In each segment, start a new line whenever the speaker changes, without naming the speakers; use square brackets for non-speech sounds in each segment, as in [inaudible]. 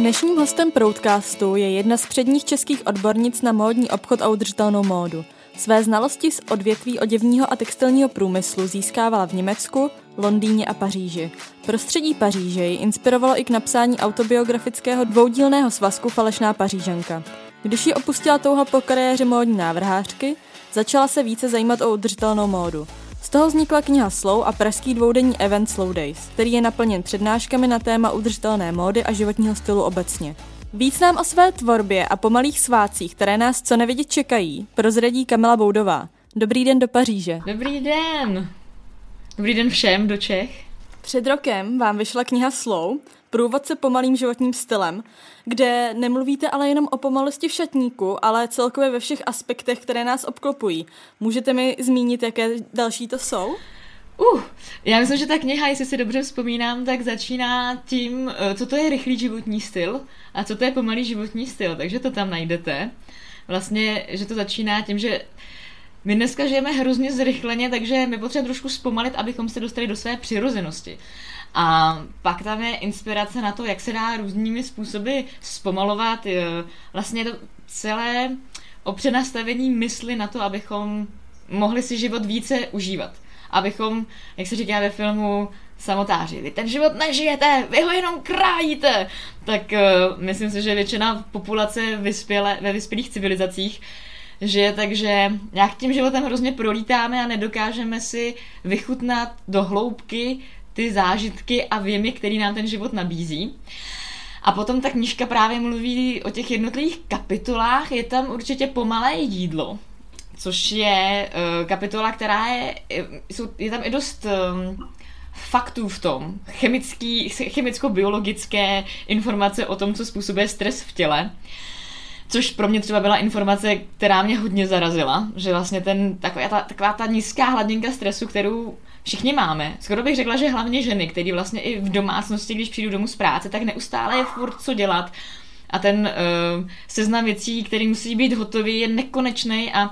Dnešním hostem Proudcastu je jedna z předních českých odbornic na módní obchod a udržitelnou módu. Své znalosti z odvětví oděvního a textilního průmyslu získávala v Německu, Londýně a Paříži. Prostředí Paříže ji inspirovalo i k napsání autobiografického dvoudílného svazku Falešná pařížanka. Když ji opustila touha po kariéře módní návrhářky, začala se více zajímat o udržitelnou módu. Z toho vznikla kniha Slow a pražský dvoudenní event Slow Days, který je naplněn přednáškami na téma udržitelné módy a životního stylu obecně. Víc nám o své tvorbě a pomalých svácích, které nás co nevidět čekají, prozradí Kamila Boudová. Dobrý den do Paříže.
Dobrý den. Dobrý den všem do Čech.
Před rokem vám vyšla kniha Slow, průvodce pomalým životním stylem, kde nemluvíte ale jenom o pomalosti v šatníku, ale celkově ve všech aspektech, které nás obklopují. Můžete mi zmínit, jaké další to jsou?
Uh, já myslím, že ta kniha, jestli si dobře vzpomínám, tak začíná tím, eh, co to je rychlý životní styl a co to je pomalý životní styl, takže to tam najdete. Vlastně, že to začíná tím, že my dneska žijeme hrozně zrychleně, takže my potřebujeme trošku zpomalit, abychom se dostali do své přirozenosti. A pak tam je inspirace na to, jak se dá různými způsoby zpomalovat. Vlastně to celé o přenastavení mysli na to, abychom mohli si život více užívat. Abychom, jak se říká ve filmu, samotáři, vy ten život nežijete, vy ho jenom krájíte. Tak uh, myslím si, že většina populace vyspěle, ve vyspělých civilizacích žije že nějak tím životem hrozně prolítáme a nedokážeme si vychutnat do hloubky ty zážitky a věmy, který nám ten život nabízí. A potom ta knížka právě mluví o těch jednotlivých kapitolách, je tam určitě pomalé jídlo, což je uh, kapitola, která je, jsou, je tam i dost um, faktů v tom, chemický, chemicko-biologické informace o tom, co způsobuje stres v těle. Což pro mě třeba byla informace, která mě hodně zarazila, že vlastně ten, taková, ta, taková ta nízká hladinka stresu, kterou všichni máme. Skoro bych řekla, že hlavně ženy, které vlastně i v domácnosti, když přijdu domů z práce, tak neustále je furt co dělat. A ten uh, seznam věcí, který musí být hotový, je nekonečný a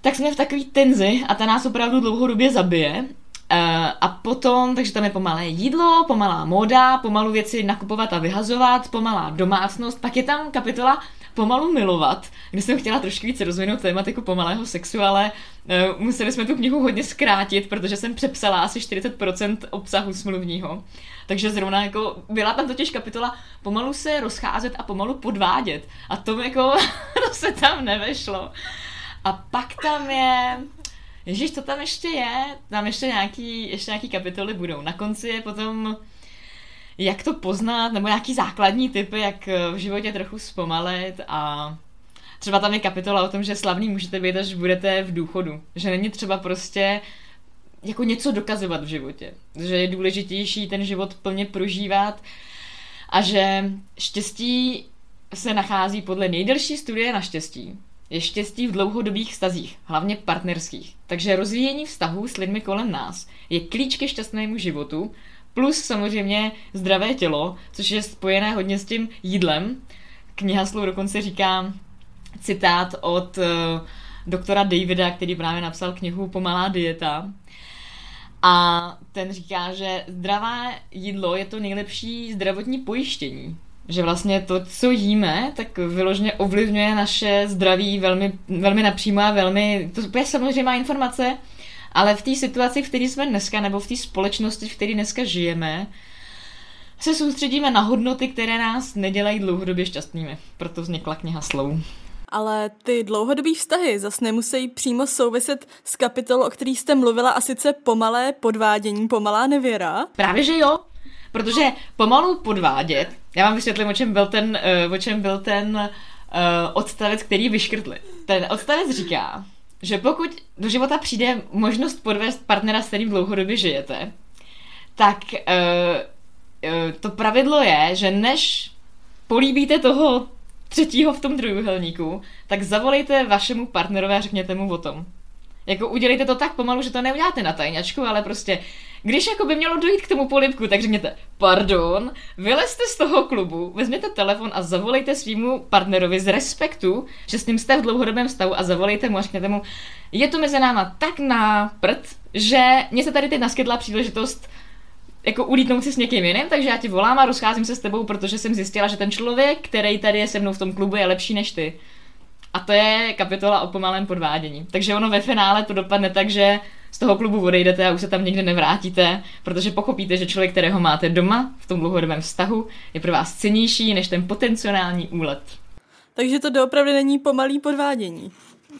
tak jsme v takový tenzi a ta nás opravdu dlouhodobě zabije. Uh, a potom, takže tam je pomalé jídlo, pomalá móda, pomalu věci nakupovat a vyhazovat, pomalá domácnost, pak je tam kapitola pomalu milovat, kde jsem chtěla trošku víc rozvinout tématiku pomalého sexu, ale uh, museli jsme tu knihu hodně zkrátit, protože jsem přepsala asi 40% obsahu smluvního. Takže zrovna jako byla tam totiž kapitola pomalu se rozcházet a pomalu podvádět. A to jako [laughs] to se tam nevešlo. A pak tam je Ježíš, to tam ještě je, tam ještě nějaký, ještě nějaký kapitoly budou. Na konci je potom jak to poznat, nebo nějaký základní typy, jak eh, v životě trochu zpomalit a třeba tam je kapitola o tom, že slavný můžete být, až budete v důchodu. Že není třeba prostě jako něco dokazovat v životě. Že je důležitější ten život plně prožívat a že štěstí se nachází podle nejdelší studie na štěstí. Je štěstí v dlouhodobých vztazích, hlavně partnerských. Takže rozvíjení vztahů s lidmi kolem nás je klíč ke šťastnému životu Plus samozřejmě zdravé tělo, což je spojené hodně s tím jídlem. Kniha slov dokonce říká citát od uh, doktora Davida, který právě napsal knihu Pomalá dieta. A ten říká, že zdravé jídlo je to nejlepší zdravotní pojištění. Že vlastně to, co jíme, tak vyloženě ovlivňuje naše zdraví velmi, velmi napřímo a velmi, to je samozřejmě informace, ale v té situaci, v které jsme dneska, nebo v té společnosti, v které dneska žijeme, se soustředíme na hodnoty, které nás nedělají dlouhodobě šťastnými. Proto vznikla kniha Slou.
Ale ty dlouhodobé vztahy zase nemusí přímo souviset s kapitolou, o který jste mluvila, a sice pomalé podvádění, pomalá nevěra.
Právě, že jo. Protože pomalu podvádět, já vám vysvětlím, o čem byl ten, uh, o čem byl ten uh, odstavec, který vyškrtli. Ten odstavec říká, že pokud do života přijde možnost podvést partnera, s kterým dlouhodobě žijete, tak uh, uh, to pravidlo je, že než políbíte toho třetího v tom trojuhelníku, tak zavolejte vašemu partnerovi a řekněte mu o tom. Jako udělejte to tak pomalu, že to neuděláte na tajňačku, ale prostě, když jako by mělo dojít k tomu polipku, tak řekněte, pardon, vylezte z toho klubu, vezměte telefon a zavolejte svýmu partnerovi z respektu, že s ním jste v dlouhodobém stavu a zavolejte mu a řekněte mu, je to mezi náma tak na prd, že mě se tady teď naskytla příležitost jako ulítnout si s někým jiným, takže já ti volám a rozcházím se s tebou, protože jsem zjistila, že ten člověk, který tady je se mnou v tom klubu, je lepší než ty. A to je kapitola o pomalém podvádění. Takže ono ve finále to dopadne tak, že z toho klubu odejdete a už se tam nikdy nevrátíte, protože pochopíte, že člověk, kterého máte doma v tom dlouhodobém vztahu, je pro vás cenější než ten potenciální úlet.
Takže to doopravdy není pomalý podvádění.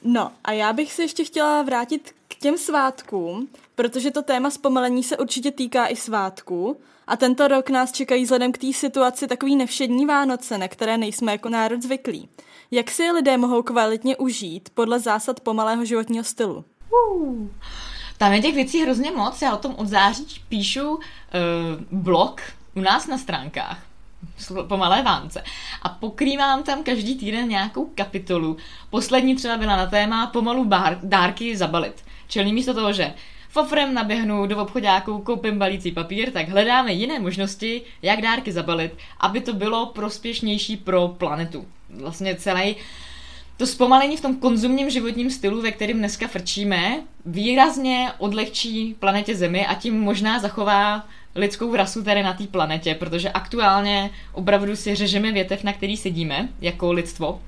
No a já bych se ještě chtěla vrátit k těm svátkům, protože to téma zpomalení se určitě týká i svátků. A tento rok nás čekají vzhledem k té situaci takový nevšední Vánoce, na které nejsme jako národ zvyklí. Jak si lidé mohou kvalitně užít podle zásad pomalého životního stylu? Uh,
tam je těch věcí hrozně moc. Já o tom od září píšu uh, blog u nás na stránkách pomalé Vánoce. A pokrývám tam každý týden nějakou kapitolu. Poslední třeba byla na téma pomalu bár, dárky zabalit. Čili místo toho, že fofrem naběhnu do obchodáku, koupím balící papír, tak hledáme jiné možnosti, jak dárky zabalit, aby to bylo prospěšnější pro planetu. Vlastně celý to zpomalení v tom konzumním životním stylu, ve kterém dneska frčíme, výrazně odlehčí planetě Zemi a tím možná zachová lidskou rasu tady na té planetě, protože aktuálně opravdu si řežeme větev, na který sedíme, jako lidstvo.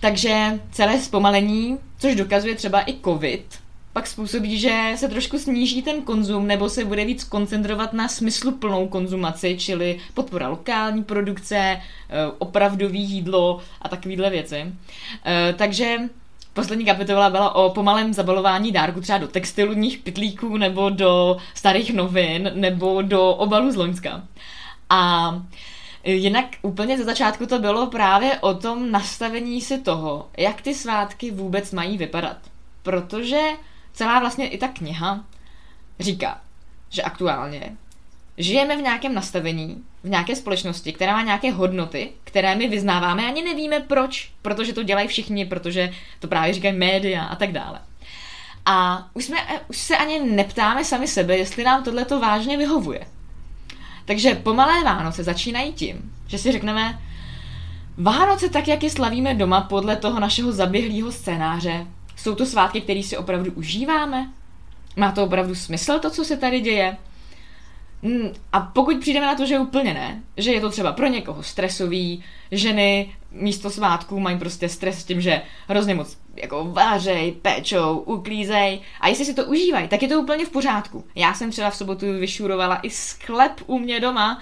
Takže celé zpomalení, což dokazuje třeba i covid, pak způsobí, že se trošku sníží ten konzum nebo se bude víc koncentrovat na smysluplnou konzumaci, čili podpora lokální produkce, eh, opravdový jídlo a takovéhle věci. Eh, takže Poslední kapitola byla o pomalém zabalování dárku třeba do textilních pitlíků nebo do starých novin nebo do obalu z Loňska. A Jinak úplně ze začátku to bylo právě o tom nastavení si toho, jak ty svátky vůbec mají vypadat. Protože celá vlastně i ta kniha říká, že aktuálně žijeme v nějakém nastavení, v nějaké společnosti, která má nějaké hodnoty, které my vyznáváme, ani nevíme proč, protože to dělají všichni, protože to právě říkají média a tak dále. A už, jsme, už se ani neptáme sami sebe, jestli nám tohle to vážně vyhovuje. Takže pomalé Vánoce začínají tím, že si řekneme, Vánoce tak, jak je slavíme doma podle toho našeho zaběhlého scénáře, jsou to svátky, které si opravdu užíváme? Má to opravdu smysl, to, co se tady děje? Mm, a pokud přijdeme na to, že úplně ne, že je to třeba pro někoho stresový, ženy místo svátků mají prostě stres s tím, že hrozně moc jako vářej, pečou, uklízej a jestli si to užívají, tak je to úplně v pořádku. Já jsem třeba v sobotu vyšurovala i sklep u mě doma,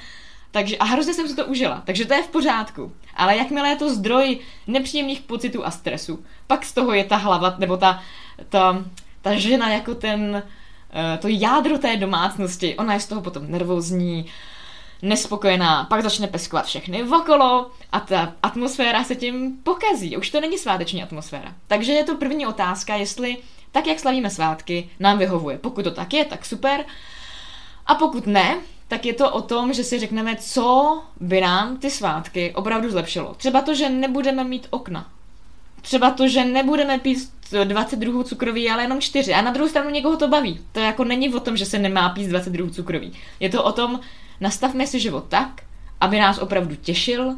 takže, a hrozně jsem si to užila, takže to je v pořádku. Ale jakmile je to zdroj nepříjemných pocitů a stresu, pak z toho je ta hlava, nebo ta, ta, ta žena jako ten, Eh, to jádro té domácnosti, ona je z toho potom nervózní, nespokojená, pak začne peskovat všechny okolo a ta atmosféra se tím pokazí. Už to není sváteční atmosféra. Takže je to první otázka, jestli tak, jak slavíme svátky, nám vyhovuje. Pokud to tak je, tak super. A pokud ne, tak je to o tom, že si řekneme, co by nám ty svátky opravdu zlepšilo. Třeba to, že nebudeme mít okna. Třeba to, že nebudeme pít 20 druhů cukroví, ale jenom 4. A na druhou stranu někoho to baví. To jako není o tom, že se nemá pít 20 druhů cukroví. Je to o tom, nastavme si život tak, aby nás opravdu těšil,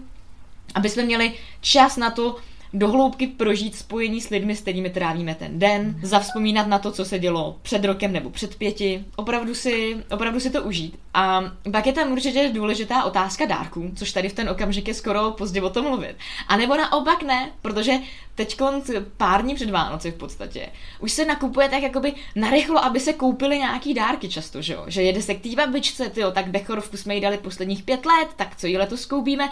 aby jsme měli čas na to dohloubky prožít spojení s lidmi, s kterými trávíme ten den, zavzpomínat na to, co se dělo před rokem nebo před pěti, opravdu si, opravdu si to užít. A pak je tam určitě důležitá otázka dárků, což tady v ten okamžik je skoro pozdě o tom mluvit. A nebo naopak ne, protože teď pár dní před Vánoci v podstatě už se nakupuje tak jakoby narychlo, aby se koupily nějaký dárky často, že jo? Že jede se k té babičce, tyjo, tak Bechorovku jsme jí dali posledních pět let, tak co jí letos koupíme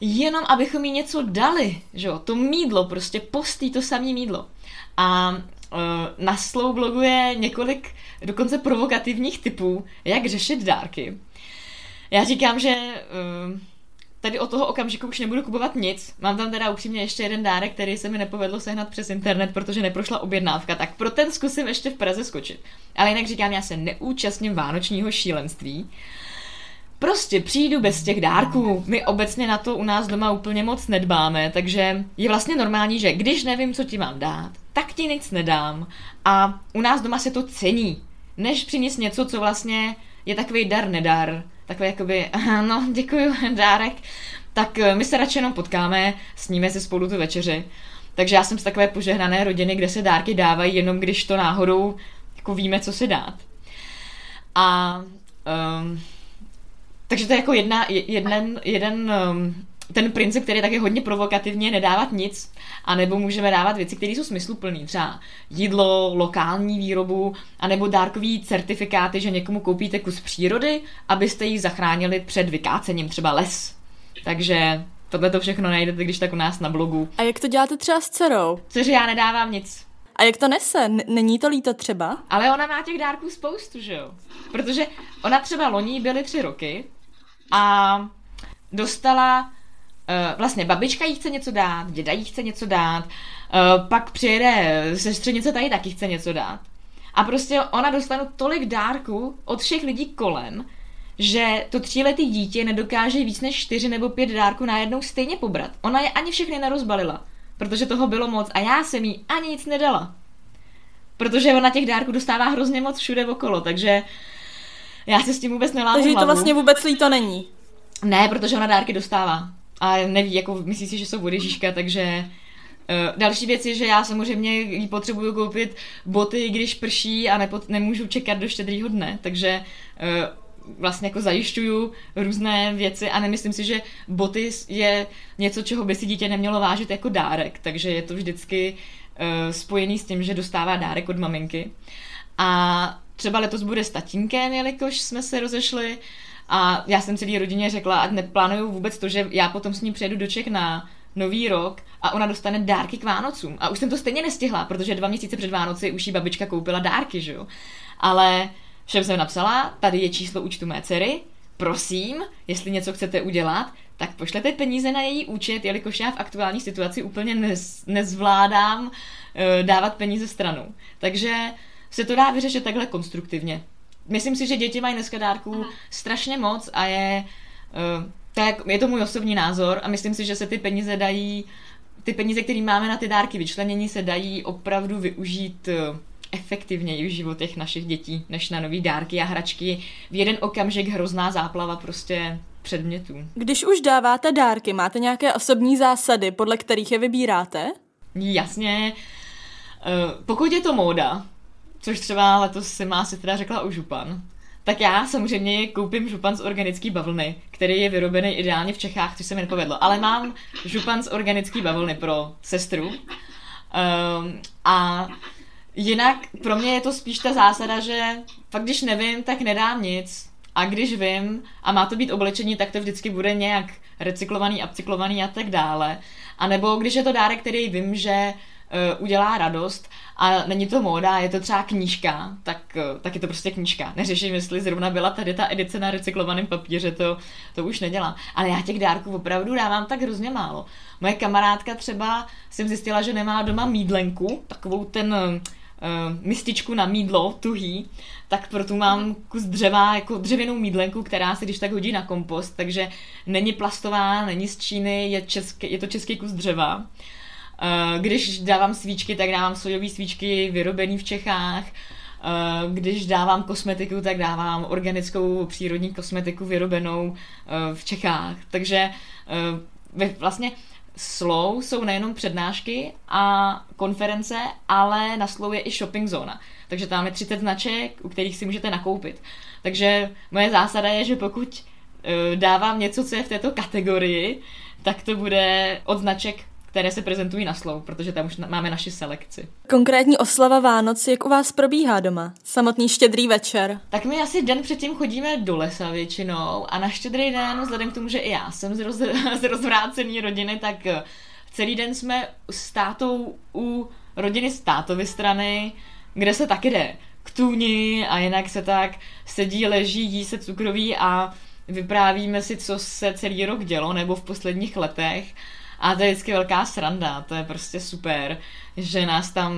jenom abychom jí něco dali, že jo, to mídlo, prostě postý to samé mídlo. A uh, na Slow blogu je několik dokonce provokativních typů, jak řešit dárky. Já říkám, že uh, tady od toho okamžiku už nebudu kupovat nic. Mám tam teda upřímně ještě jeden dárek, který se mi nepovedlo sehnat přes internet, protože neprošla objednávka, tak pro ten zkusím ještě v Praze skočit. Ale jinak říkám, já se neúčastním vánočního šílenství. Prostě přijdu bez těch dárků. My obecně na to u nás doma úplně moc nedbáme, takže je vlastně normální, že když nevím, co ti mám dát, tak ti nic nedám. A u nás doma se to cení, než přines něco, co vlastně je takový dar nedar. Takový jakoby, no děkuji, [laughs] dárek. Tak eh, my se radši jenom potkáme, sníme si spolu tu večeři. Takže já jsem z takové požehnané rodiny, kde se dárky dávají jenom když to náhodou jako víme, co si dát. A Um, takže to je jako jedna, jeden, jeden um, ten princip, který je taky hodně provokativně, nedávat nic, anebo můžeme dávat věci, které jsou smysluplné, třeba jídlo, lokální výrobu, anebo dárkový certifikáty, že někomu koupíte kus přírody, abyste ji zachránili před vykácením, třeba les. Takže tohle to všechno najdete, když tak u nás na blogu.
A jak to děláte třeba s dcerou?
Cože já nedávám nic.
A jak to nese? N- není to líto třeba?
Ale ona má těch dárků spoustu, že jo? Protože ona třeba loní byly tři roky a dostala Uh, vlastně babička jí chce něco dát, děda jí chce něco dát, uh, pak přijede sestřenice tady taky chce něco dát. A prostě ona dostane tolik dárků od všech lidí kolem, že to tříletý dítě nedokáže víc než čtyři nebo pět dárků najednou stejně pobrat. Ona je ani všechny nerozbalila, protože toho bylo moc a já jsem jí ani nic nedala. Protože ona těch dárků dostává hrozně moc všude okolo, takže já se s tím vůbec nelámu
Takže to vlastně vůbec líto není.
Ne, protože ona dárky dostává a neví, jako myslí si, že jsou od Ježíška, takže Uh, další věc je, že já samozřejmě jí potřebuju koupit boty, když prší a nepot- nemůžu čekat do štědrýho dne, takže uh, vlastně jako zajišťuju různé věci a nemyslím si, že boty je něco, čeho by si dítě nemělo vážit jako dárek, takže je to vždycky uh, spojený s tím, že dostává dárek od maminky. A třeba letos bude s tatínkem, jelikož jsme se rozešli, a já jsem celý rodině řekla, ať neplánuju vůbec to, že já potom s ní přijedu do Čech na nový rok a ona dostane dárky k Vánocům. A už jsem to stejně nestihla, protože dva měsíce před Vánoci už jí babička koupila dárky, že jo. Ale všem jsem napsala, tady je číslo účtu mé dcery, prosím, jestli něco chcete udělat, tak pošlete peníze na její účet, jelikož já v aktuální situaci úplně nez, nezvládám uh, dávat peníze stranou. Takže se to dá vyřešit takhle konstruktivně myslím si, že děti mají dneska dárků Aha. strašně moc a je, uh, tak, je to můj osobní názor a myslím si, že se ty peníze dají, ty peníze, které máme na ty dárky vyčlenění, se dají opravdu využít uh, efektivněji v životech našich dětí, než na nový dárky a hračky. V jeden okamžik hrozná záplava prostě předmětů.
Když už dáváte dárky, máte nějaké osobní zásady, podle kterých je vybíráte?
Jasně. Uh, pokud je to móda, což třeba letos si má si teda řekla u župan, tak já samozřejmě koupím župan z organické bavlny, který je vyrobený ideálně v Čechách, což se mi nepovedlo. Ale mám župan z organické bavlny pro sestru. Um, a jinak pro mě je to spíš ta zásada, že fakt když nevím, tak nedám nic. A když vím, a má to být oblečení, tak to vždycky bude nějak recyklovaný, upcyklovaný a tak dále. A nebo když je to dárek, který vím, že uh, udělá radost a není to móda, je to třeba knížka, tak, uh, tak je to prostě knížka. Neřeším, jestli zrovna byla tady ta edice na recyklovaném papíře, to, to už nedělám. Ale já těch dárků opravdu dávám tak hrozně málo. Moje kamarádka třeba jsem zjistila, že nemá doma mídlenku, takovou ten uh, mističku na mídlo, tuhý, tak proto mám kus dřeva, jako dřevěnou mídlenku, která se když tak hodí na kompost, takže není plastová, není z Číny, je, český, je to český kus dřeva. Eh, když dávám svíčky, tak dávám sojové svíčky vyrobený v Čechách. Eh, když dávám kosmetiku, tak dávám organickou přírodní kosmetiku vyrobenou eh, v Čechách. Takže vlastně Slow jsou nejenom přednášky a konference, ale na Slow je i shopping zóna. Takže tam je 30 značek, u kterých si můžete nakoupit. Takže moje zásada je, že pokud dávám něco, co je v této kategorii, tak to bude od značek které se prezentují na slou, protože tam už máme naši selekci.
Konkrétní oslava Vánoc, jak u vás probíhá doma? Samotný štědrý večer?
Tak my asi den předtím chodíme do lesa většinou a na štědrý den, vzhledem k tomu, že i já jsem z, roz, [laughs] z rozvrácený rodiny, tak eh, celý den jsme s tátou u rodiny z tátovy strany, kde se taky jde k tůni a jinak se tak sedí, leží, jí se cukroví a vyprávíme si, co se celý rok dělo, nebo v posledních letech. A to je vždycky velká sranda, to je prostě super, že nás tam,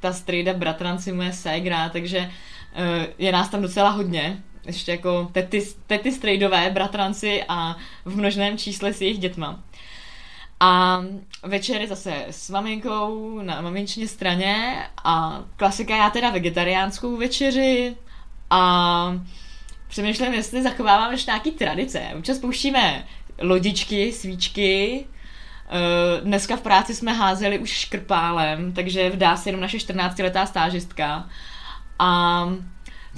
ta strejda bratranci moje ségra, takže uh, je nás tam docela hodně, ještě jako tety, tety strejdové, bratranci a v množném čísle s jejich dětma. A večery zase s maminkou na maminčině straně a klasika já teda vegetariánskou večeři a přemýšlím, jestli zachováváme ještě nějaký tradice. Občas pouštíme lodičky, svíčky, dneska v práci jsme házeli už škrpálem, takže vdá se jenom naše 14-letá stážistka. A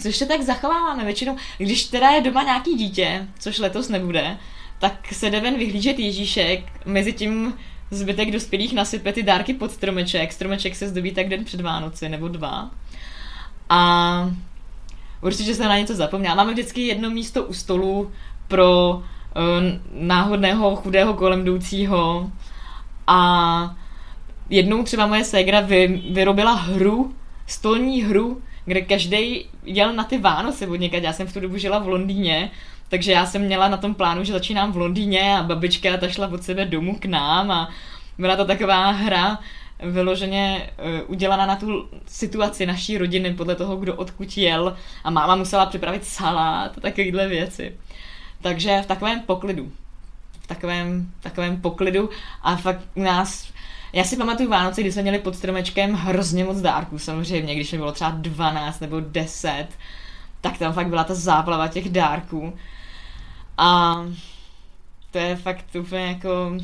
co ještě tak zachováváme většinou, když teda je doma nějaký dítě, což letos nebude, tak se jde ven vyhlížet Ježíšek, mezi tím zbytek dospělých nasype ty dárky pod stromeček, stromeček se zdobí tak den před Vánoci, nebo dva. A určitě jsem na něco zapomněla. Máme vždycky jedno místo u stolu pro uh, náhodného chudého kolem jdoucího a jednou třeba moje ségra vy, vyrobila hru, stolní hru, kde každý jel na ty Vánoce od někať. Já jsem v tu dobu žila v Londýně, takže já jsem měla na tom plánu, že začínám v Londýně a babička ta šla od sebe domů k nám a byla to taková hra vyloženě uh, udělaná na tu situaci naší rodiny podle toho, kdo odkud jel a máma musela připravit salát a takovéhle věci. Takže v takovém poklidu. Takovém, takovém poklidu. A fakt nás já si pamatuju Vánoce, kdy jsme měli pod stromečkem hrozně moc dárků, samozřejmě, když mi bylo třeba 12 nebo 10, tak tam fakt byla ta záplava těch dárků. A to je fakt úplně jako...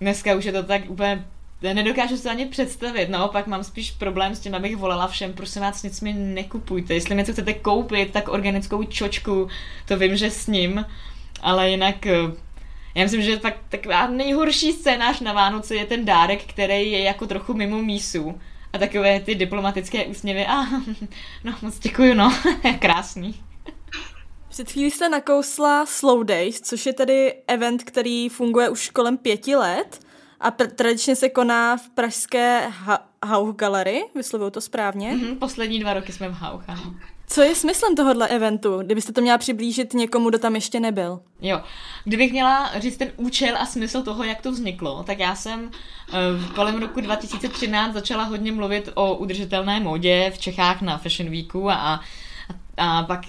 Dneska už je to tak úplně nedokážu se ani představit, naopak mám spíš problém s tím, abych volala všem, prosím vás, nic mi nekupujte, jestli něco chcete koupit, tak organickou čočku, to vím, že s ním, ale jinak já myslím, že fakt taková nejhorší scénář na Vánoce je ten dárek, který je jako trochu mimo mísu. A takové ty diplomatické úsměvy. A, [laughs] no, moc děkuju, no. [laughs] Krásný.
Před chvílí jste nakousla Slow Days, což je tedy event, který funguje už kolem pěti let a pr- tradičně se koná v pražské Hauch Gallery, vyslovuju to správně?
Mm-hmm, poslední dva roky jsme v Hauch, ano.
Co je smyslem tohohle eventu, kdybyste to měla přiblížit někomu, kdo tam ještě nebyl?
Jo, kdybych měla říct ten účel a smysl toho, jak to vzniklo, tak já jsem uh, kolem roku 2013 začala hodně mluvit o udržitelné modě v Čechách na Fashion Weeku a, a a pak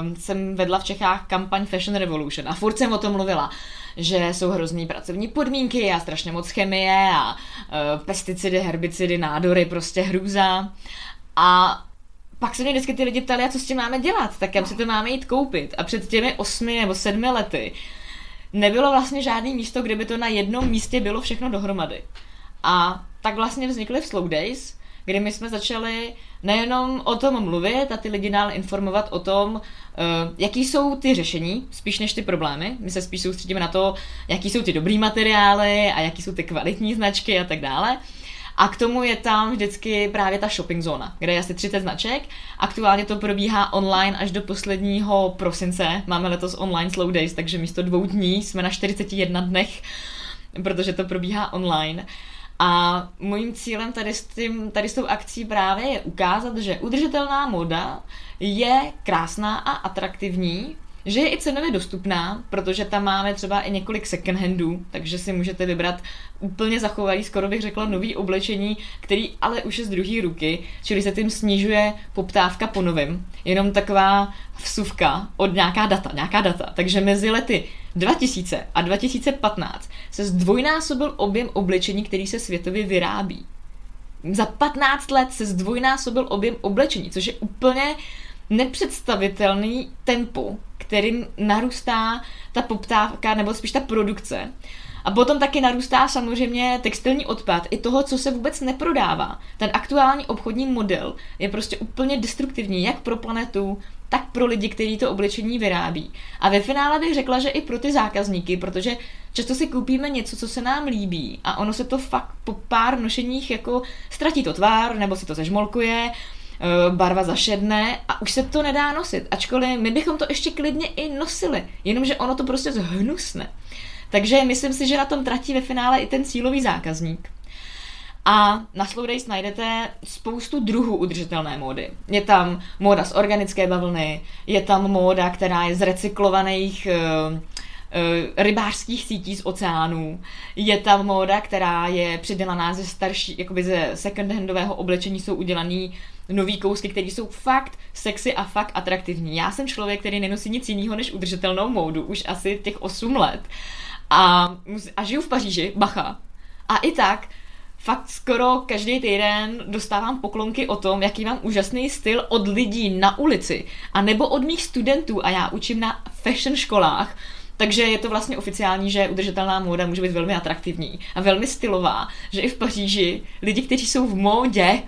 um, jsem vedla v Čechách kampaň Fashion Revolution a furt jsem o tom mluvila, že jsou hrozný pracovní podmínky a strašně moc chemie a uh, pesticidy, herbicidy, nádory, prostě hrůza. A pak se mě vždycky ty lidi ptali, a co s tím máme dělat, tak kam si to máme jít koupit. A před těmi osmi nebo sedmi lety nebylo vlastně žádný místo, kde by to na jednom místě bylo všechno dohromady. A tak vlastně vznikly v Slow Days, kdy my jsme začali nejenom o tom mluvit a ty lidi dál informovat o tom, uh, jaký jsou ty řešení, spíš než ty problémy. My se spíš soustředíme na to, jaký jsou ty dobrý materiály a jaký jsou ty kvalitní značky a tak dále. A k tomu je tam vždycky právě ta shopping zóna, kde je asi 30 značek. Aktuálně to probíhá online až do posledního prosince. Máme letos online slow days, takže místo dvou dní jsme na 41 dnech, protože to probíhá online. A mojím cílem tady s, tím, tady s tou akcí právě je ukázat, že udržitelná moda je krásná a atraktivní, že je i cenově dostupná, protože tam máme třeba i několik second handů, takže si můžete vybrat úplně zachovalý, skoro bych řekla, nový oblečení, který ale už je z druhé ruky, čili se tím snižuje poptávka po novém. Jenom taková vsuvka od nějaká data, nějaká data. Takže mezi lety 2000 a 2015 se zdvojnásobil objem oblečení, který se světově vyrábí. Za 15 let se zdvojnásobil objem oblečení, což je úplně nepředstavitelný tempo, kterým narůstá ta poptávka, nebo spíš ta produkce. A potom taky narůstá samozřejmě textilní odpad i toho, co se vůbec neprodává. Ten aktuální obchodní model je prostě úplně destruktivní, jak pro planetu, tak pro lidi, kteří to oblečení vyrábí. A ve finále bych řekla, že i pro ty zákazníky, protože často si koupíme něco, co se nám líbí a ono se to fakt po pár nošeních jako ztratí to tvár, nebo si to zežmolkuje, barva zašedne a už se to nedá nosit. Ačkoliv my bychom to ještě klidně i nosili, jenomže ono to prostě zhnusne. Takže myslím si, že na tom tratí ve finále i ten cílový zákazník. A na Slow Days najdete spoustu druhů udržitelné módy. Je tam móda z organické bavlny, je tam móda, která je z recyklovaných uh, rybářských sítí z oceánů. Je tam móda, která je přidělaná ze starší, jakoby ze second-handového oblečení jsou udělaný nový kousky, které jsou fakt sexy a fakt atraktivní. Já jsem člověk, který nenosí nic jiného než udržitelnou módu už asi těch 8 let. A, a žiju v Paříži, bacha. A i tak fakt skoro každý týden dostávám poklonky o tom, jaký mám úžasný styl od lidí na ulici, a nebo od mých studentů a já učím na fashion školách, takže je to vlastně oficiální, že udržitelná móda může být velmi atraktivní a velmi stylová, že i v Paříži lidi, kteří jsou v módě,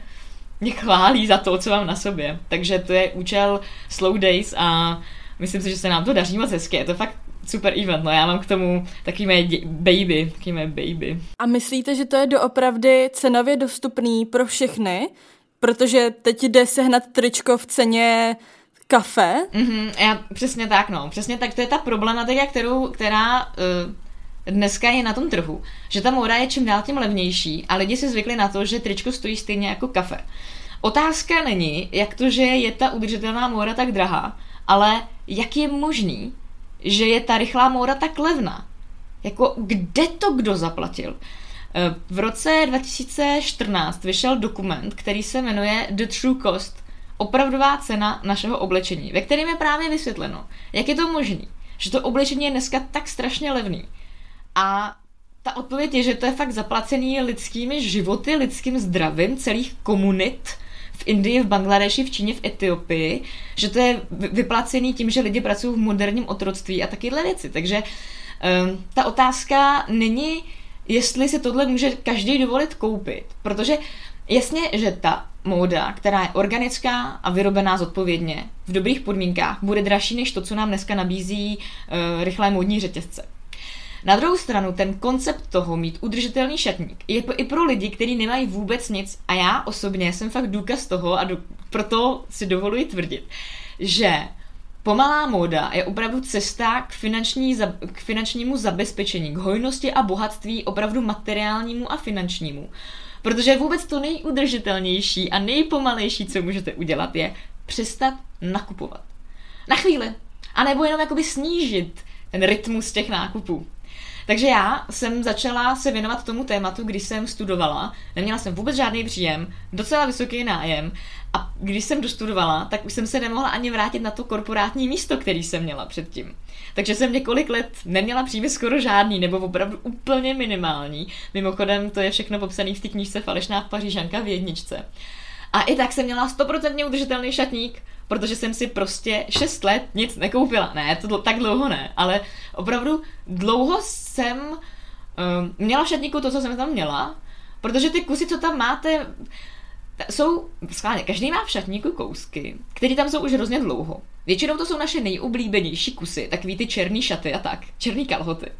mě chválí za to, co mám na sobě. Takže to je účel Slow Days a myslím si, že se nám to daří moc hezky. Je to fakt super event, no já mám k tomu taky mé baby, taky mé baby.
A myslíte, že to je doopravdy cenově dostupný pro všechny? Protože teď jde sehnat tričko v ceně kafe.
Mm-hmm, já, přesně tak, no. Přesně tak, to je ta problematika, kterou, která uh, dneska je na tom trhu. Že ta móda je čím dál tím levnější a lidi si zvykli na to, že tričko stojí stejně jako kafe. Otázka není, jak to, že je ta udržitelná móda tak drahá, ale jak je možný, že je ta rychlá móda tak levná. Jako, kde to kdo zaplatil? Eh, v roce 2014 vyšel dokument, který se jmenuje The True Cost, opravdová cena našeho oblečení, ve kterém je právě vysvětleno, jak je to možné, že to oblečení je dneska tak strašně levný. A ta odpověď je, že to je fakt zaplacený lidskými životy, lidským zdravím celých komunit, v Indii, v Bangladeši, v Číně, v Etiopii, že to je vyplacený tím, že lidi pracují v moderním otroctví a takyhle věci. Takže um, ta otázka není, jestli si tohle může každý dovolit koupit, protože jasně, že ta móda, která je organická a vyrobená zodpovědně, v dobrých podmínkách, bude dražší než to, co nám dneska nabízí uh, rychlé módní řetězce. Na druhou stranu, ten koncept toho mít udržitelný šatník je i pro lidi, kteří nemají vůbec nic a já osobně jsem fakt důkaz toho a do, proto si dovoluji tvrdit, že Pomalá móda je opravdu cesta k, finanční, k finančnímu zabezpečení, k hojnosti a bohatství opravdu materiálnímu a finančnímu. Protože vůbec to nejudržitelnější a nejpomalejší, co můžete udělat, je přestat nakupovat. Na chvíli. A nebo jenom jakoby snížit ten rytmus těch nákupů. Takže já jsem začala se věnovat tomu tématu, když jsem studovala. Neměla jsem vůbec žádný příjem, docela vysoký nájem a když jsem dostudovala, tak už jsem se nemohla ani vrátit na to korporátní místo, který jsem měla předtím. Takže jsem několik let neměla příjmy skoro žádný, nebo opravdu úplně minimální. Mimochodem, to je všechno popsané v té knížce Falešná Pařížanka v jedničce. A i tak jsem měla stoprocentně udržitelný šatník, protože jsem si prostě 6 let nic nekoupila. Ne, to tak dlouho ne, ale opravdu dlouho jsem um, měla v šatníku to, co jsem tam měla, protože ty kusy, co tam máte, jsou, schválně, každý má v šatníku kousky, které tam jsou už hrozně dlouho. Většinou to jsou naše nejoblíbenější kusy, takový ty černý šaty a tak, černý kalhoty.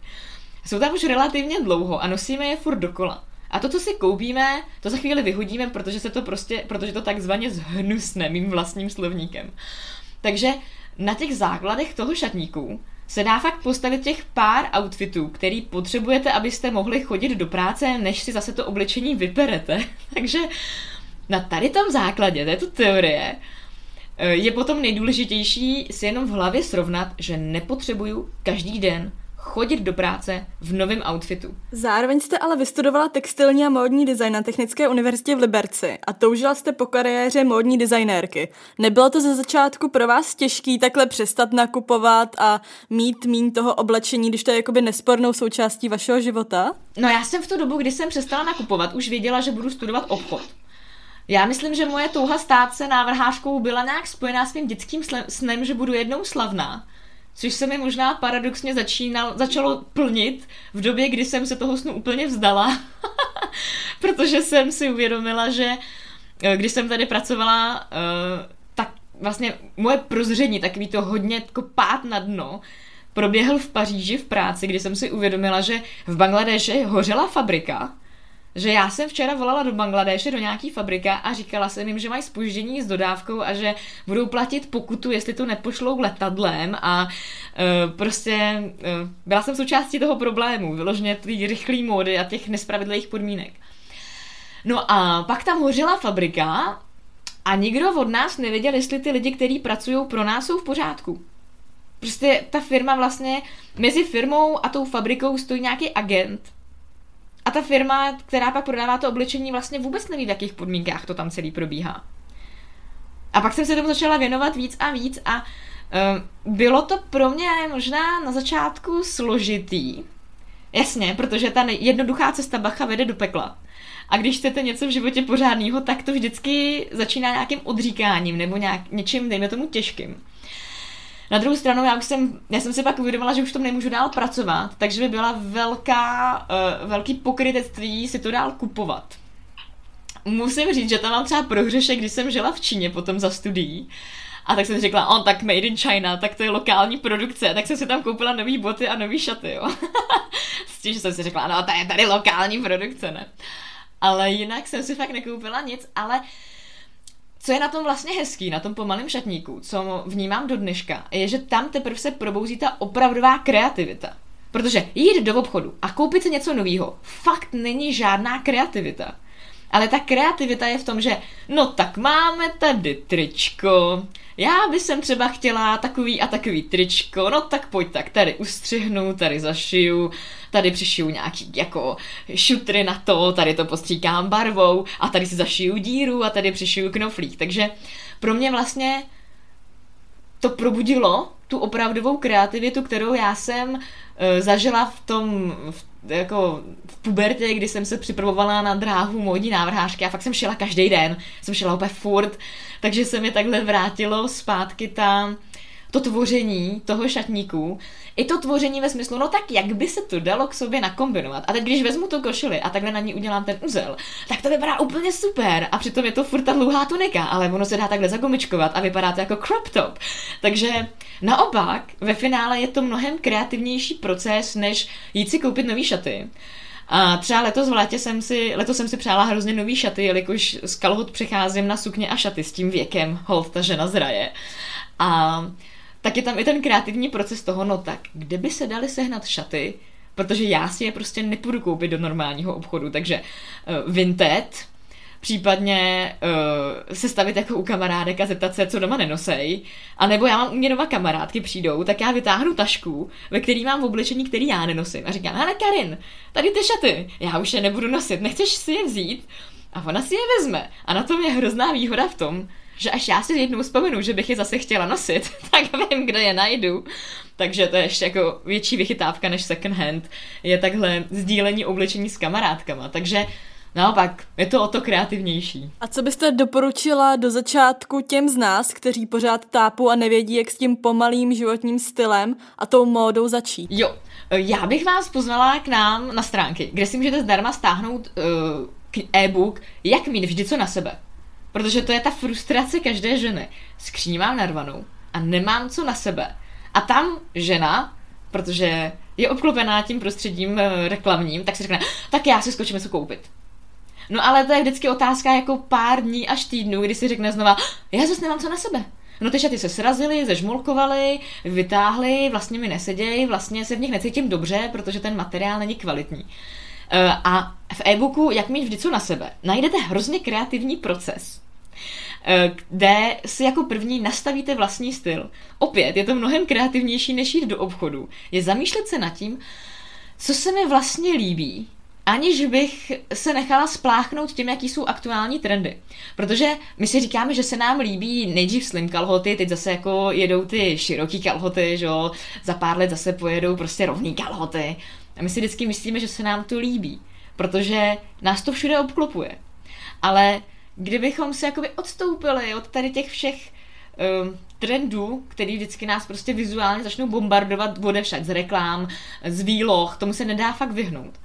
Jsou tam už relativně dlouho a nosíme je furt dokola. A to, co si koupíme, to za chvíli vyhodíme, protože se to prostě, protože to takzvaně zhnusne mým vlastním slovníkem. Takže na těch základech toho šatníku se dá fakt postavit těch pár outfitů, který potřebujete, abyste mohli chodit do práce, než si zase to oblečení vyperete. [laughs] Takže na tady tom základě této teorie eh, je potom nejdůležitější si jenom v hlavě srovnat, že nepotřebuju každý den chodit do práce v novém outfitu.
Zároveň jste ale vystudovala textilní a módní design na Technické univerzitě v Liberci a toužila jste po kariéře módní designérky. Nebylo to ze začátku pro vás těžký takhle přestat nakupovat a mít mín toho oblečení, když to je jakoby nespornou součástí vašeho života?
No já jsem v tu dobu, kdy jsem přestala nakupovat, už věděla, že budu studovat obchod. Já myslím, že moje touha stát se návrhářkou byla nějak spojená s mým dětským snem, že budu jednou slavná což se mi možná paradoxně začínal, začalo plnit v době, kdy jsem se toho snu úplně vzdala, [laughs] protože jsem si uvědomila, že eh, když jsem tady pracovala, eh, tak vlastně moje prozření, takový to hodně jako pát na dno, proběhl v Paříži v práci, kdy jsem si uvědomila, že v Bangladeši hořela fabrika, že já jsem včera volala do Bangladeše, do nějaký fabrika a říkala jsem jim, že mají spoždění s dodávkou a že budou platit pokutu, jestli to nepošlou letadlem a uh, prostě uh, byla jsem součástí toho problému, vyloženě ty rychlé módy a těch nespravedlivých podmínek. No a pak tam hořela fabrika a nikdo od nás nevěděl, jestli ty lidi, kteří pracují pro nás, jsou v pořádku. Prostě ta firma vlastně, mezi firmou a tou fabrikou stojí nějaký agent, a ta firma, která pak prodává to oblečení, vlastně vůbec neví, v jakých podmínkách to tam celý probíhá. A pak jsem se tomu začala věnovat víc a víc a uh, bylo to pro mě možná na začátku složitý. Jasně, protože ta jednoduchá cesta bacha vede do pekla. A když chcete něco v životě pořádného, tak to vždycky začíná nějakým odříkáním nebo nějak, něčím, dejme tomu, těžkým. Na druhou stranu, já už jsem, já jsem si pak uvědomila, že už tom nemůžu dál pracovat, takže by byla velká, uh, velký pokrytectví si to dál kupovat. musím říct, že tam mám třeba prohřešek, když jsem žila v Číně potom za studií. A tak jsem řekla, on tak made in China, tak to je lokální produkce, tak jsem si tam koupila nový boty a nový šaty, jo. [laughs] S tím, že jsem si řekla, no to je tady lokální produkce, ne. Ale jinak jsem si fakt nekoupila nic, ale co je na tom vlastně hezký, na tom pomalém šatníku, co vnímám do dneška, je, že tam teprve se probouzí ta opravdová kreativita. Protože jít do obchodu a koupit si něco nového fakt není žádná kreativita. Ale ta kreativita je v tom, že no tak máme tady tričko, já bych jsem třeba chtěla takový a takový tričko, no tak pojď tak, tady ustřihnu, tady zašiju, tady přišiju nějaký jako šutry na to, tady to postříkám barvou a tady si zašiju díru a tady přišiju knoflík. Takže pro mě vlastně to probudilo tu opravdovou kreativitu, kterou já jsem uh, zažila v tom, v, jako v pubertě, kdy jsem se připravovala na dráhu módní návrhářky a fakt jsem šila každý den, jsem šila úplně furt, takže se mi takhle vrátilo zpátky ta, to tvoření toho šatníku, i to tvoření ve smyslu, no tak jak by se to dalo k sobě nakombinovat. A teď, když vezmu tu košili a takhle na ní udělám ten uzel, tak to vypadá úplně super. A přitom je to furt ta dlouhá tunika, ale ono se dá takhle zagumičkovat a vypadá to jako crop top. Takže naopak, ve finále je to mnohem kreativnější proces, než jít si koupit nový šaty. A třeba letos v létě jsem si, letos jsem si přála hrozně nový šaty, jelikož z kalhot přecházím na sukně a šaty s tím věkem, hold ta žena zraje. A tak je tam i ten kreativní proces toho, no tak, kde by se dali sehnat šaty, protože já si je prostě nepůjdu koupit do normálního obchodu, takže uh, Vinted, případně uh, se stavit jako u kamarádek a zeptat se, co doma nenosej. A nebo já mám u mě doma kamarádky přijdou, tak já vytáhnu tašku, ve který mám v oblečení, který já nenosím. A říkám, hele Karin, tady ty šaty, já už je nebudu nosit, nechceš si je vzít? A ona si je vezme. A na tom je hrozná výhoda v tom, že až já si jednou vzpomenu, že bych je zase chtěla nosit, [laughs] tak vím, kde je najdu. Takže to je ještě jako větší vychytávka než second hand. Je takhle sdílení oblečení s kamarádkama. Takže Naopak, je to o to kreativnější.
A co byste doporučila do začátku těm z nás, kteří pořád tápou a nevědí, jak s tím pomalým životním stylem a tou módou začít?
Jo, já bych vás pozvala k nám na stránky, kde si můžete zdarma stáhnout uh, e-book Jak mít vždy co na sebe. Protože to je ta frustrace každé ženy. Skříň mám narvanou a nemám co na sebe. A tam žena, protože je obklopená tím prostředím eh, reklamním, tak si řekne, tak já si skočím něco koupit. No ale to je vždycky otázka jako pár dní až týdnů, kdy si řekne znova, já zase nemám co na sebe. No ty šaty se srazily, zežmulkovaly, vytáhly, vlastně mi nesedějí, vlastně se v nich necítím dobře, protože ten materiál není kvalitní. Eh, a v e-booku Jak mít vždy co na sebe najdete hrozně kreativní proces, eh, kde si jako první nastavíte vlastní styl. Opět, je to mnohem kreativnější, než jít do obchodu. Je zamýšlet se nad tím, co se mi vlastně líbí, aniž bych se nechala spláchnout tím, jaký jsou aktuální trendy. Protože my si říkáme, že se nám líbí nejdřív slim kalhoty, teď zase jako jedou ty široký kalhoty, že jo, za pár let zase pojedou prostě rovný kalhoty. A my si vždycky myslíme, že se nám to líbí, protože nás to všude obklopuje. Ale kdybychom se jakoby odstoupili od tady těch všech um, trendů, který vždycky nás prostě vizuálně začnou bombardovat však z reklám, z výloh, tomu se nedá fakt vyhnout.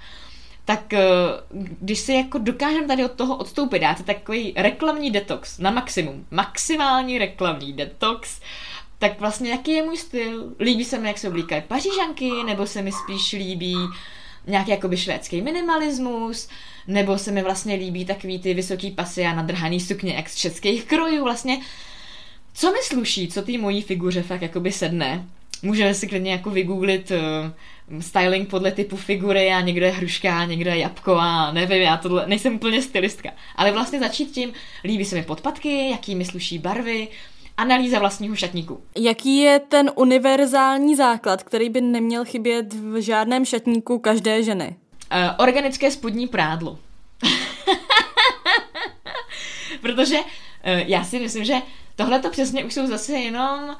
Tak uh, když si jako dokážeme tady od toho odstoupit, dáte takový reklamní detox na maximum, maximální reklamní detox, tak vlastně jaký je můj styl? Líbí se mi, jak se oblíkají pařížanky, nebo se mi spíš líbí nějaký jakoby švédský minimalismus, nebo se mi vlastně líbí takový ty vysoký pasy a nadrhaný sukně, jak z českých krojů vlastně. Co mi sluší, co té mojí figuře fakt jakoby sedne? Můžeme si klidně jako vygooglit uh, styling podle typu figury a někdo je hruška, někdo je jabko a nevím, já tohle nejsem úplně stylistka. Ale vlastně začít tím, líbí se mi podpatky, jaký mi sluší barvy, analýza vlastního šatníku.
Jaký je ten univerzální základ, který by neměl chybět v žádném šatníku každé ženy?
Uh, organické spodní prádlo. [laughs] Protože uh, já si myslím, že tohle to přesně už jsou zase jenom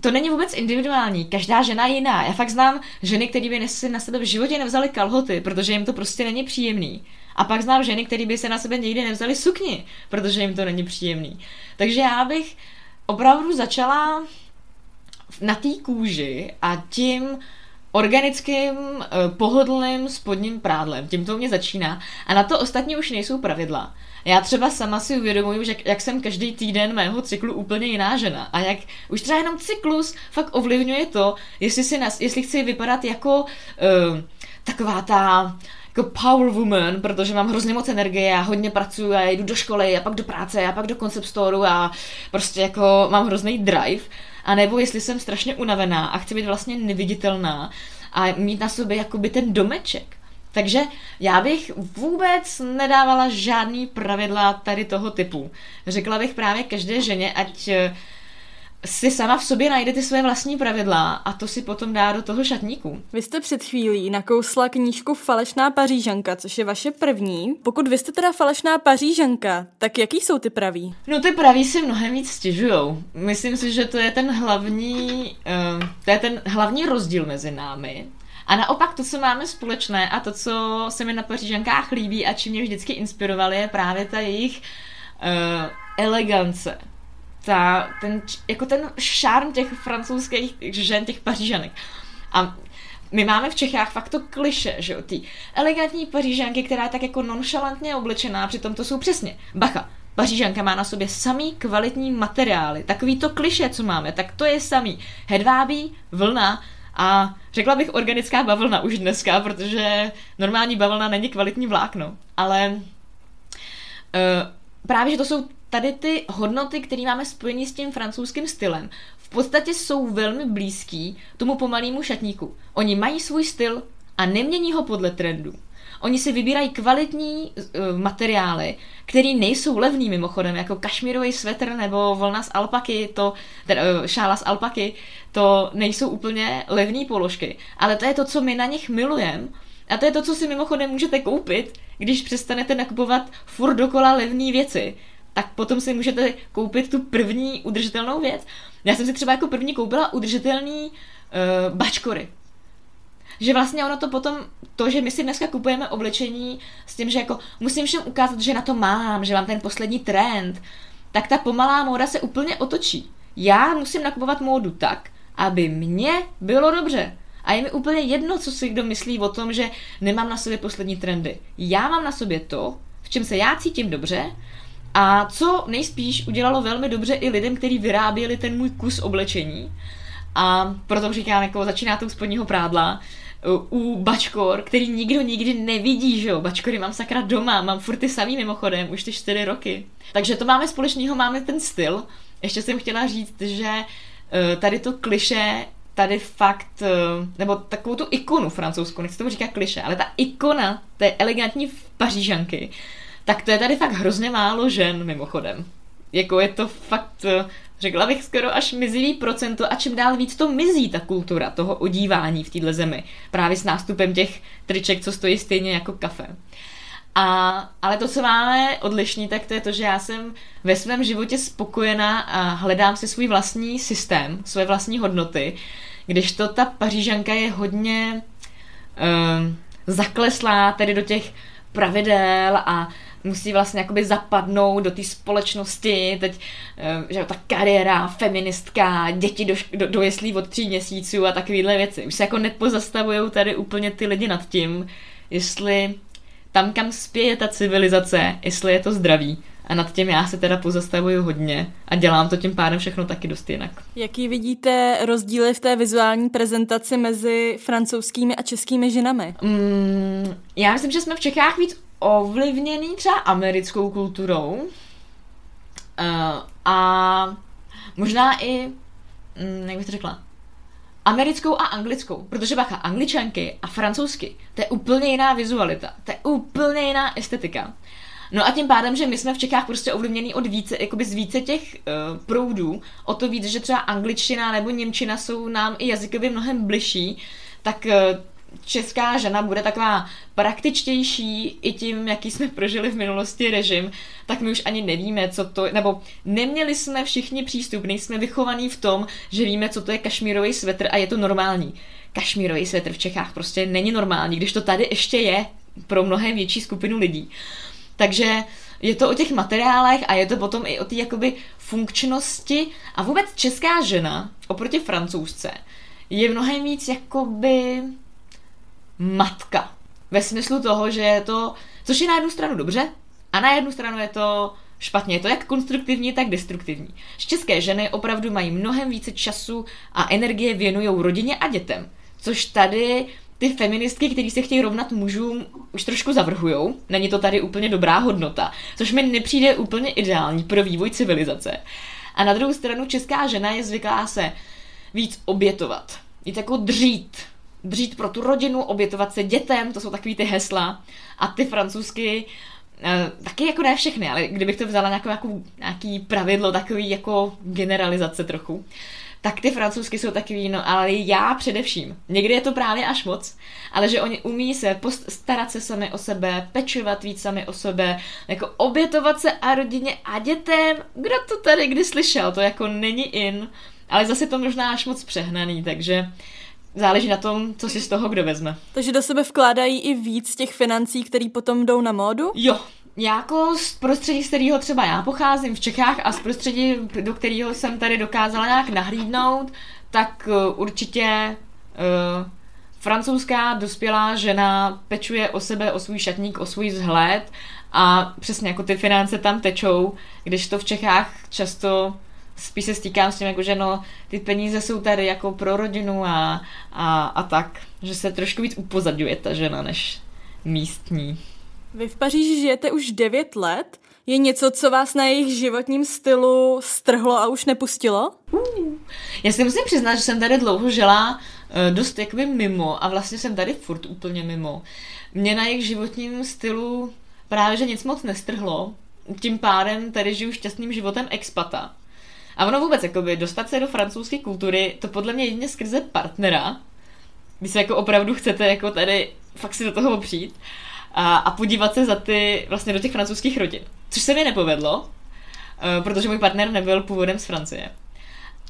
to není vůbec individuální, každá žena je jiná. Já fakt znám ženy, které by si na sebe v životě nevzali kalhoty, protože jim to prostě není příjemný. A pak znám ženy, které by se na sebe nikdy nevzali sukni, protože jim to není příjemný. Takže já bych opravdu začala na té kůži a tím organickým, uh, pohodlným spodním prádlem. Tím to mě začíná. A na to ostatní už nejsou pravidla. Já třeba sama si uvědomuju, že jak jsem každý týden mého cyklu úplně jiná žena. A jak už třeba jenom cyklus fakt ovlivňuje to, jestli, si nas, jestli chci vypadat jako uh, taková ta jako power woman, protože mám hrozně moc energie, já hodně pracuji, já jdu do školy, a pak do práce, a pak do concept storeu a prostě jako mám hrozný drive. A nebo jestli jsem strašně unavená a chci být vlastně neviditelná a mít na sobě jakoby ten domeček. Takže já bych vůbec nedávala žádný pravidla tady toho typu. Řekla bych právě každé ženě, ať si sama v sobě najde ty své vlastní pravidla a to si potom dá do toho šatníku.
Vy jste před chvílí nakousla knížku Falešná pařížanka, což je vaše první. Pokud vy jste teda falešná pařížanka, tak jaký jsou ty praví?
No ty praví si mnohem víc stěžujou. Myslím si, že to je ten hlavní, uh, to je ten hlavní rozdíl mezi námi. A naopak to, co máme společné a to, co se mi na pařížankách líbí a čím mě vždycky inspirovaly, je právě ta jejich uh, elegance ta, ten, jako ten šárm těch francouzských žen, těch pařížanek. A my máme v Čechách fakt to kliše, že jo, ty elegantní pařížanky, která je tak jako nonšalantně oblečená, přitom to jsou přesně, bacha, Pařížanka má na sobě samý kvalitní materiály. Takový to kliše, co máme, tak to je samý. Hedvábí, vlna a řekla bych organická bavlna už dneska, protože normální bavlna není kvalitní vlákno. Ale uh, právě, že to jsou tady ty hodnoty, které máme spojení s tím francouzským stylem, v podstatě jsou velmi blízký tomu pomalému šatníku. Oni mají svůj styl a nemění ho podle trendu. Oni si vybírají kvalitní uh, materiály, které nejsou levný mimochodem, jako kašmírový svetr nebo vlna z alpaky, to, teda, uh, šála z alpaky, to nejsou úplně levné položky. Ale to je to, co my na nich milujeme a to je to, co si mimochodem můžete koupit, když přestanete nakupovat furt dokola levné věci tak potom si můžete koupit tu první udržitelnou věc. Já jsem si třeba jako první koupila udržitelný uh, bačkory. Že vlastně ono to potom, to, že my si dneska kupujeme oblečení s tím, že jako musím všem ukázat, že na to mám, že mám ten poslední trend, tak ta pomalá móda se úplně otočí. Já musím nakupovat módu tak, aby mně bylo dobře. A je mi úplně jedno, co si kdo myslí o tom, že nemám na sobě poslední trendy. Já mám na sobě to, v čem se já cítím dobře a co nejspíš udělalo velmi dobře i lidem, kteří vyráběli ten můj kus oblečení. A proto říkám, jako začíná to u spodního prádla, u bačkor, který nikdo nikdy nevidí, že jo. Bačkory mám sakra doma, mám furt ty samý mimochodem, už ty čtyři roky. Takže to máme společného, máme ten styl. Ještě jsem chtěla říct, že eh, tady to kliše tady fakt, eh, nebo takovou tu ikonu francouzskou, nechci tomu říkat kliše, ale ta ikona té elegantní pařížanky, tak to je tady fakt hrozně málo žen, mimochodem. Jako je to fakt, eh, řekla bych skoro až mizivý procento a čím dál víc to mizí ta kultura toho odívání v téhle zemi. Právě s nástupem těch triček, co stojí stejně jako kafe. A, ale to, co máme odlišný, tak to je to, že já jsem ve svém životě spokojená a hledám si svůj vlastní systém, své vlastní hodnoty, když to ta pařížanka je hodně um, zakleslá tedy do těch pravidel a musí vlastně jakoby zapadnout do té společnosti, teď, eh, že ta kariéra, feministka, děti do, do, do jeslí od tří měsíců a takovéhle věci. Už se jako nepozastavují tady úplně ty lidi nad tím, jestli tam, kam spěje ta civilizace, jestli je to zdraví. A nad tím já se teda pozastavuju hodně a dělám to tím pádem všechno taky dost jinak.
Jaký vidíte rozdíly v té vizuální prezentaci mezi francouzskými a českými ženami?
Mm, já myslím, že jsme v Čechách víc ovlivněný třeba americkou kulturou uh, a možná i, mm, jak bych to řekla, americkou a anglickou, protože bacha, angličanky a francouzsky, to je úplně jiná vizualita, to je úplně jiná estetika. No a tím pádem, že my jsme v Čechách prostě ovlivněný od více, jakoby z více těch uh, proudů, o to víc, že třeba angličtina nebo němčina jsou nám i jazykově mnohem bližší, tak uh, česká žena bude taková praktičtější i tím, jaký jsme prožili v minulosti režim, tak my už ani nevíme, co to, nebo neměli jsme všichni přístup, nejsme vychovaní v tom, že víme, co to je kašmírový svetr a je to normální. Kašmírový svetr v Čechách prostě není normální, když to tady ještě je pro mnohem větší skupinu lidí. Takže je to o těch materiálech a je to potom i o té jakoby funkčnosti a vůbec česká žena oproti francouzce je mnohem víc jakoby matka. Ve smyslu toho, že je to, což je na jednu stranu dobře, a na jednu stranu je to špatně. Je to jak konstruktivní, tak destruktivní. České ženy opravdu mají mnohem více času a energie věnují rodině a dětem. Což tady ty feministky, které se chtějí rovnat mužům, už trošku zavrhujou. Není to tady úplně dobrá hodnota, což mi nepřijde úplně ideální pro vývoj civilizace. A na druhou stranu česká žena je zvyklá se víc obětovat. Jít jako dřít. Dřít pro tu rodinu, obětovat se dětem, to jsou takový ty hesla. A ty francouzsky Uh, taky jako ne všechny, ale kdybych to vzala nějakou, nějakou, nějaký pravidlo, takový jako generalizace trochu, tak ty francouzsky jsou takový, no ale já především. Někdy je to právě až moc, ale že oni umí se post- starat se sami o sebe, pečovat víc sami o sebe, jako obětovat se a rodině a dětem. Kdo to tady kdy slyšel? To jako není in, ale zase to možná až moc přehnaný, takže záleží na tom, co si z toho kdo vezme.
Takže do sebe vkládají i víc těch financí, které potom jdou na módu?
Jo, jako z prostředí, z kterého třeba já pocházím v Čechách a z prostředí, do kterého jsem tady dokázala nějak nahlídnout, tak uh, určitě uh, francouzská dospělá žena pečuje o sebe, o svůj šatník, o svůj vzhled a přesně jako ty finance tam tečou, když to v Čechách často spíš se stýkám s tím, jako, že no, ty peníze jsou tady jako pro rodinu a, a, a tak, že se trošku víc upozadňuje ta žena než místní.
Vy v Paříži žijete už 9 let. Je něco, co vás na jejich životním stylu strhlo a už nepustilo?
Uh, já si musím přiznat, že jsem tady dlouho žila uh, dost jakoby mimo a vlastně jsem tady furt úplně mimo. Mě na jejich životním stylu právě, že nic moc nestrhlo. Tím pádem tady žiju šťastným životem expata. A ono vůbec, jakoby, dostat se do francouzské kultury, to podle mě jedině skrze partnera, když se jako opravdu chcete jako tady fakt si do toho opřít a, a podívat se za ty, vlastně do těch francouzských rodin. Což se mi nepovedlo, uh, protože můj partner nebyl původem z Francie.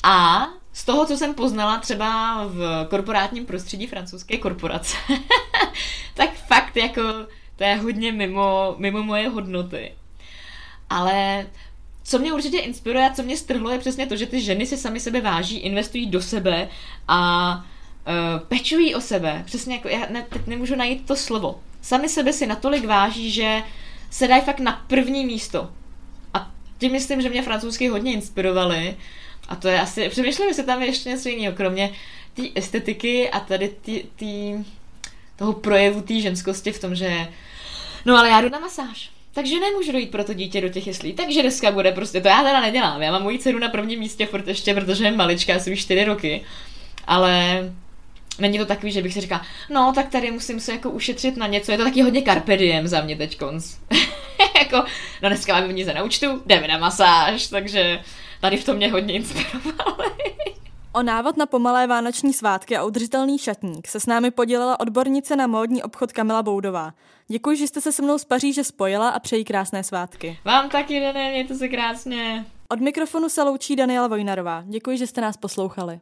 A z toho, co jsem poznala třeba v korporátním prostředí francouzské korporace, [laughs] tak fakt jako to je hodně mimo, mimo moje hodnoty. Ale co mě určitě inspiruje a co mě strhlo je přesně to, že ty ženy si sami sebe váží, investují do sebe a uh, pečují o sebe. Přesně jako, já ne, teď nemůžu najít to slovo. Sami sebe si natolik váží, že se dají fakt na první místo. A tím myslím, že mě francouzsky hodně inspirovali. A to je asi, přemýšlím, jestli tam je ještě něco jiného, kromě té estetiky a tady tý, tý, toho projevu té ženskosti v tom, že no ale já jdu na masáž takže nemůžu dojít pro to dítě do těch jeslí. Takže dneska bude prostě, to já teda nedělám. Já mám moji dceru na prvním místě furt ještě, protože je maličká, asi už 4 roky. Ale není to takový, že bych si říkal, no tak tady musím se jako ušetřit na něco. Je to taky hodně carpe diem za mě teď [laughs] jako, no dneska máme peníze na účtu, jdeme na masáž, takže tady v tom mě hodně inspirovali. [laughs]
O návod na pomalé vánoční svátky a udržitelný šatník se s námi podělila odbornice na módní obchod Kamila Boudová. Děkuji, že jste se se mnou z Paříže spojila a přeji krásné svátky.
Vám taky, Dané, mějte se krásně.
Od mikrofonu se loučí Daniela Vojnarová. Děkuji, že jste nás poslouchali.